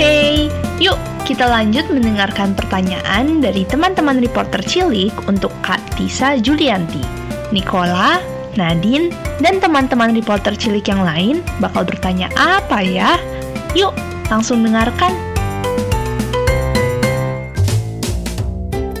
Oke, yuk kita lanjut mendengarkan pertanyaan dari teman-teman reporter Cilik untuk Kak Tisa Julianti, Nikola, Nadine, dan teman-teman reporter Cilik yang lain bakal bertanya apa ya? Yuk, langsung dengarkan.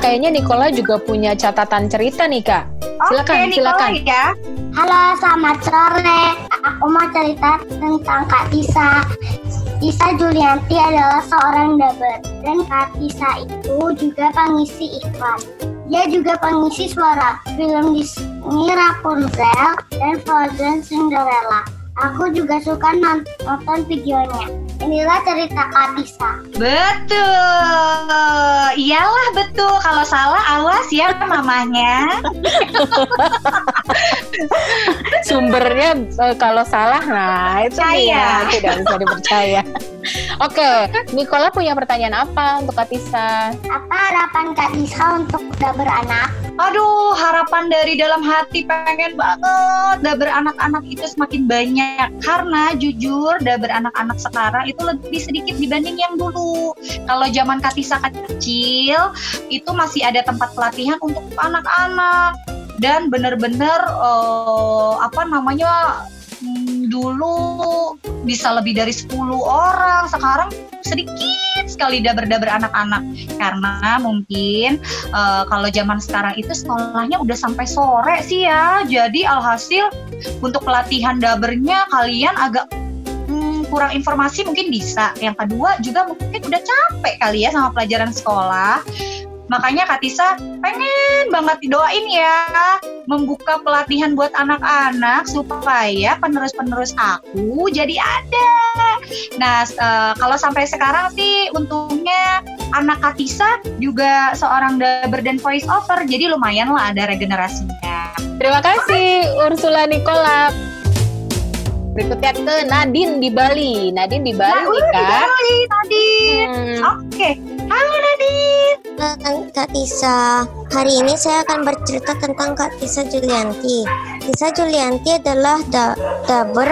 Kayaknya Nikola juga punya catatan cerita nih kak. Silakan, Oke, silakan. Ya. Halo, selamat sore. Aku mau cerita tentang Kak Tisa. Tisa Julianti adalah seorang daber dan Kak Tisa itu juga pengisi iklan. Dia juga pengisi suara film Disney Rapunzel dan Frozen Cinderella. Aku juga suka non- nonton videonya. Inilah cerita Kak Tisa. Betul. Iyalah betul. Kalau salah awas ya mamanya. Sumbernya eh, kalau salah, nah itu dia tidak bisa dipercaya. Oke, Nikola punya pertanyaan apa untuk Kak Tisa? Apa harapan Kak Tisa untuk daber anak? Aduh, harapan dari dalam hati pengen banget daber anak-anak itu semakin banyak. Karena jujur daber anak-anak sekarang itu lebih sedikit dibanding yang dulu. Kalau zaman Katisa kecil, itu masih ada tempat pelatihan untuk anak-anak. Dan bener-bener eh, apa namanya hmm, dulu bisa lebih dari 10 orang. Sekarang sedikit sekali daber-daber anak-anak. Karena mungkin Eh, kalau zaman sekarang itu sekolahnya udah sampai sore sih ya. Jadi alhasil untuk pelatihan dabernya kalian agak hmm, kurang informasi mungkin bisa. Yang kedua juga mungkin udah capek kali ya sama pelajaran sekolah. Makanya Kak Tisa pengen banget doain ya membuka pelatihan buat anak-anak supaya penerus-penerus aku jadi ada. Nah, eh, kalau sampai sekarang sih untungnya anak Katisa juga seorang daber dan voice over, jadi lumayan lah ada regenerasinya. Terima kasih Ursula Nikola. Berikutnya ke Nadine di Bali. Nadine di Bali Nah, nih kak. dibalik tadi. Hmm, Oke, halo Halo Kak Tisa, hari ini saya akan bercerita tentang Kak Tisa Julianti. Tisa Julianti adalah da- daber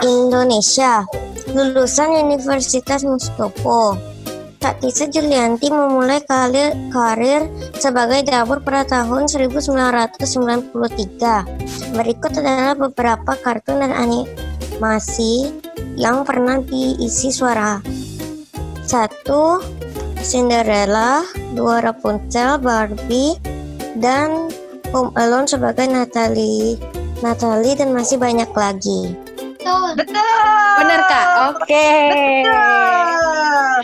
Indonesia, lulusan Universitas Mustopo. Kak Tisa Julianti memulai karir, karir sebagai dapur pada tahun 1993. Berikut adalah beberapa kartun dan animasi yang pernah diisi suara. Satu, Cinderella, dua Rapunzel, Barbie, dan Home Alone sebagai Natalie, Natalie dan masih banyak lagi. Betul. Betul. Bener kak. Oke. Betul.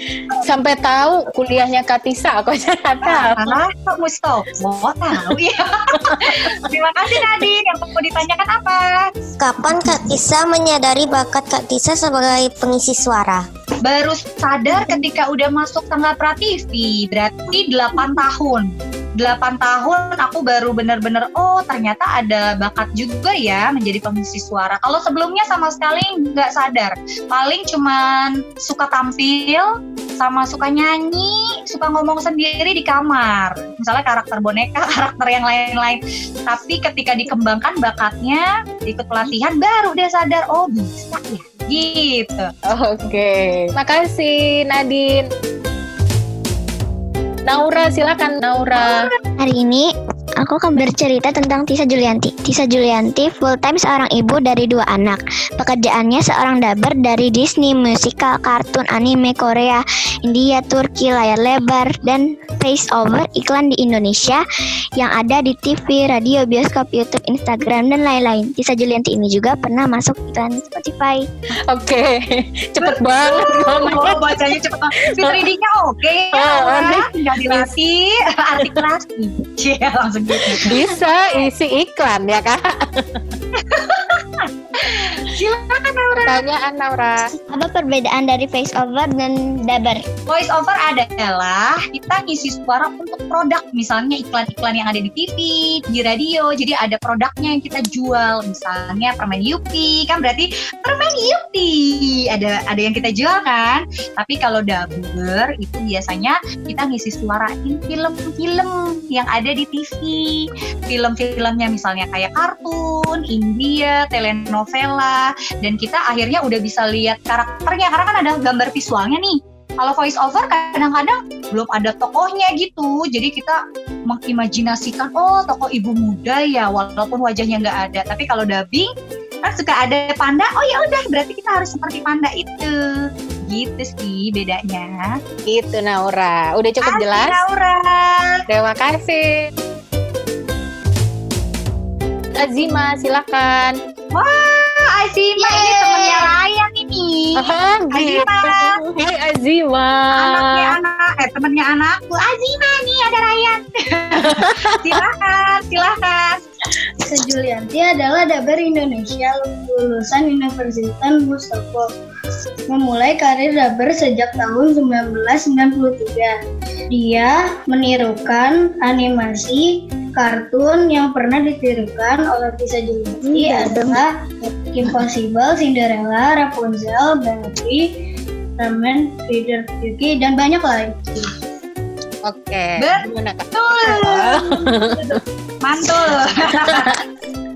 Sampai tahu kuliahnya Kak Tisa. Aku aja nggak tahu. Karena Kak Mustopo mau tahu ya. Terima kasih Nadine. Yang mau ditanyakan apa? Kapan Kak Tisa menyadari bakat Kak Tisa sebagai pengisi suara? Baru sadar ketika udah masuk tanggal prativi berarti 8 tahun. 8 tahun aku baru bener-bener oh ternyata ada bakat juga ya menjadi pengisi suara. Kalau sebelumnya sama sekali nggak sadar. Paling cuman suka tampil sama suka nyanyi suka ngomong sendiri di kamar. Misalnya karakter boneka karakter yang lain-lain. Tapi ketika dikembangkan bakatnya ikut pelatihan baru dia sadar oh bisa ya gitu Oke. Makasih Nadine. Naura silakan Naura. Hari ini aku akan bercerita tentang Tisa Julianti. Tisa Julianti full time seorang ibu dari dua anak. Pekerjaannya seorang daber dari Disney, musikal, kartun, anime Korea, India, Turki, layar lebar, dan face over iklan di Indonesia yang ada di TV, radio, bioskop, YouTube, Instagram, dan lain-lain. Tisa Julianti ini juga pernah masuk iklan Spotify. Oke. Cepet banget. Oh, bacanya cepet banget. Fit readingnya oke ya, Oh, Laura. oke. Tinggal dilatih artikulasi. Iya, langsung gitu. Bisa isi iklan ya kak. Silakan Laura. Pertanyaan Naura. Apa perbedaan dari face over dan daber? Voice over adalah kita ngisi suara untuk produk, misalnya iklan-iklan yang ada di TV, di radio. Jadi ada produknya yang kita jual, misalnya permen Yupi, kan berarti permen Yupi. Ada ada yang kita jual kan? Tapi kalau daber itu biasanya kita ngisi suarain film-film yang ada di TV. Film-filmnya misalnya kayak kartun, India, telenovela, dan kita akhirnya udah bisa lihat karakternya karena kan ada gambar visualnya nih kalau voice over kadang-kadang belum ada tokohnya gitu jadi kita mengimajinasikan oh tokoh ibu muda ya walaupun wajahnya nggak ada tapi kalau dubbing kan suka ada panda oh ya udah berarti kita harus seperti panda itu gitu sih bedanya Gitu Naura. Udah cukup Asli, jelas? Laura Terima kasih. Azima, silakan. Wah, Azima ini temennya Ryan ini. Ah, Azima. Hai Azima. Anaknya anak, eh temennya anakku. Azima nih ada Ryan. silakan, silakan. Tisa Julianti adalah daber Indonesia lulusan Universitas Mustafa. Memulai karir daber sejak tahun 1993. Dia menirukan animasi kartun yang pernah ditirukan oleh Tisa Julianti adalah Impossible, Cinderella, Rapunzel, Barbie, Ramen, Feeder Yuki, dan banyak lagi. Oke. Betul. Gimana, Kak? Mantul.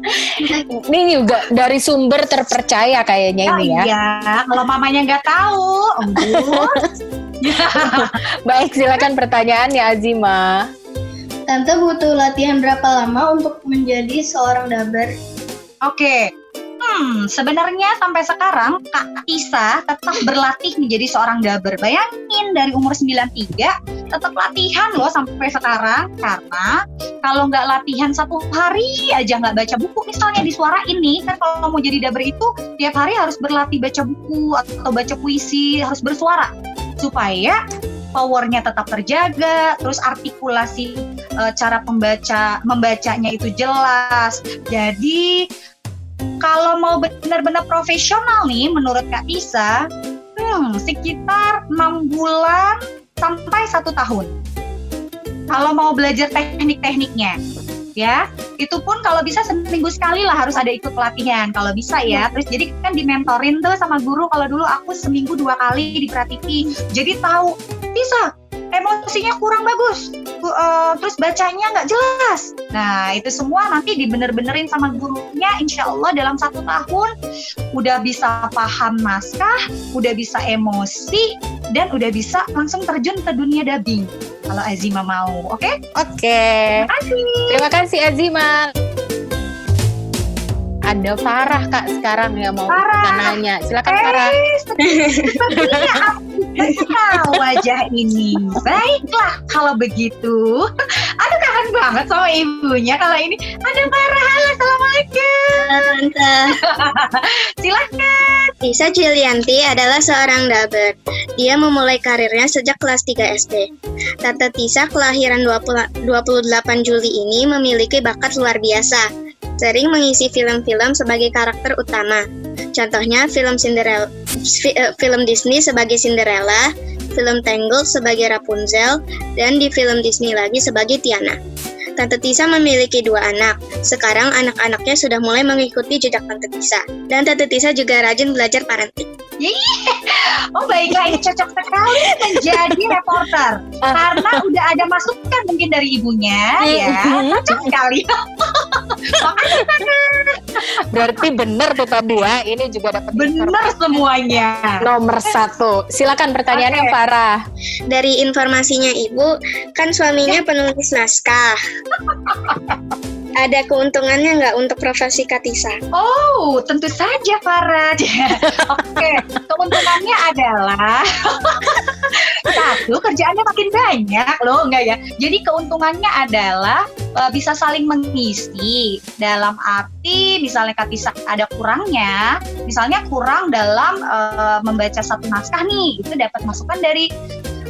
Ini juga dari sumber terpercaya kayaknya Oh ini ya. iya, kalau mamanya nggak tahu. Baik, silakan pertanyaannya Azima. Tante butuh latihan berapa lama untuk menjadi seorang daber? Oke. Hmm, sebenarnya sampai sekarang Kak Tisa tetap berlatih menjadi seorang daber. Bayangin dari umur 93 tetap latihan loh sampai sekarang karena kalau nggak latihan satu hari aja nggak baca buku misalnya di suara ini kan kalau mau jadi daber itu tiap hari harus berlatih baca buku atau baca puisi harus bersuara supaya powernya tetap terjaga terus artikulasi eh, cara pembaca membacanya itu jelas. Jadi kalau mau benar-benar profesional nih menurut Kak Tisa, hmm, sekitar enam bulan sampai satu tahun. Kalau mau belajar teknik-tekniknya, ya. Itu pun kalau bisa seminggu sekali lah harus ada ikut pelatihan kalau bisa ya. Terus jadi kan dimentorin tuh sama guru kalau dulu aku seminggu dua kali di Pratiti jadi tahu bisa emosinya kurang bagus Eh, terus bacanya nggak jelas nah itu semua nanti dibener-benerin sama gurunya insya Allah dalam satu tahun udah bisa paham naskah udah bisa emosi dan udah bisa langsung terjun ke dunia dubbing kalau Azima mau oke Oke. Terima kasih Azima. Ada Farah Kak sekarang yang mau Farah. nanya. Silakan Farah. Eh, sepertinya aku kenal wajah ini. Baiklah, kalau begitu. Aduh, kangen banget sama ibunya kalau ini. Ada Farah, halo, Assalamualaikum. Tante, Silahkan. Tisa Julianti adalah seorang daber. Dia memulai karirnya sejak kelas 3 SD. Tante Tisa kelahiran 20 28 Juli ini memiliki bakat luar biasa. Sering mengisi film-film sebagai karakter utama. Contohnya film Cinderella, eh, film Disney sebagai Cinderella, film Tangled sebagai Rapunzel, dan di film Disney lagi sebagai Tiana. Tante Tisa memiliki dua anak. Sekarang anak-anaknya sudah mulai mengikuti jejak Tante Tisa. Dan Tante Tisa juga rajin belajar parenting. Oh baiklah, ini cocok sekali menjadi reporter. Karena udah ada masukan mungkin dari ibunya, ya. Cocok sekali. Berarti benar tuh tadi ya. Ini juga dapat benar semuanya. nomor satu. Silakan pertanyaannya Oke. Farah. Dari informasinya ibu, kan suaminya penulis naskah. Ada keuntungannya nggak untuk profesi Katisa? Oh, tentu saja Farah. Oke, keuntungannya adalah satu kerjaannya makin banyak loh, enggak ya? Jadi keuntungannya adalah eh, bisa saling mengisi dalam arti misalnya Katisa ada kurangnya, misalnya kurang dalam eh, membaca satu naskah nih, itu dapat masukan dari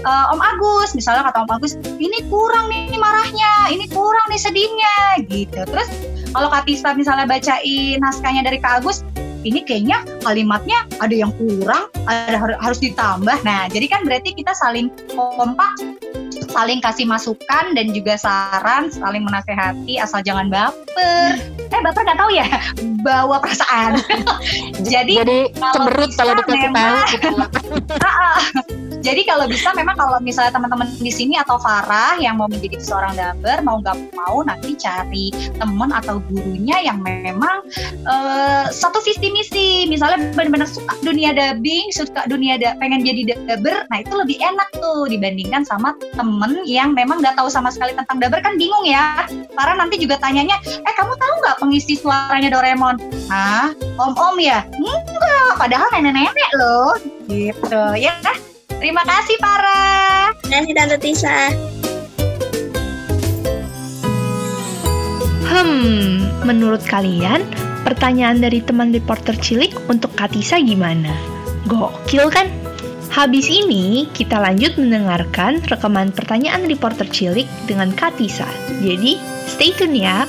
eh, Om Agus, misalnya kata Om Agus, ini kurang nih marahnya, ini kurang nih sedihnya, gitu. Terus kalau Kak Tisa misalnya bacain naskahnya dari Kak Agus, ini kayaknya kalimatnya ada yang kurang, ada har- harus ditambah. Nah, jadi kan berarti kita saling kompak, saling kasih masukan dan juga saran, saling menasehati, asal jangan baper. Eh, baper nggak tahu ya, bawa perasaan. jadi Jadi kalau cemberut kalau dikasih tahu Ah, ah. Jadi kalau bisa memang kalau misalnya teman-teman di sini atau Farah yang mau menjadi seorang daber mau nggak mau nanti cari teman atau gurunya yang memang eh, satu visi misi misalnya benar-benar suka dunia dubbing, suka dunia da pengen jadi dubber, nah itu lebih enak tuh dibandingkan sama temen yang memang nggak tahu sama sekali tentang dubber kan bingung ya. Para nanti juga tanyanya, eh kamu tahu nggak pengisi suaranya Doraemon? Hah? Om-om ya? Enggak, padahal nenek-nenek loh. Gitu ya. Terima kasih para. Terima kasih Tante Tisa. Hmm, menurut kalian pertanyaan dari teman reporter cilik untuk Katisa gimana? Gokil kan? Habis ini kita lanjut mendengarkan rekaman pertanyaan reporter cilik dengan Katisa. Jadi, stay tune ya.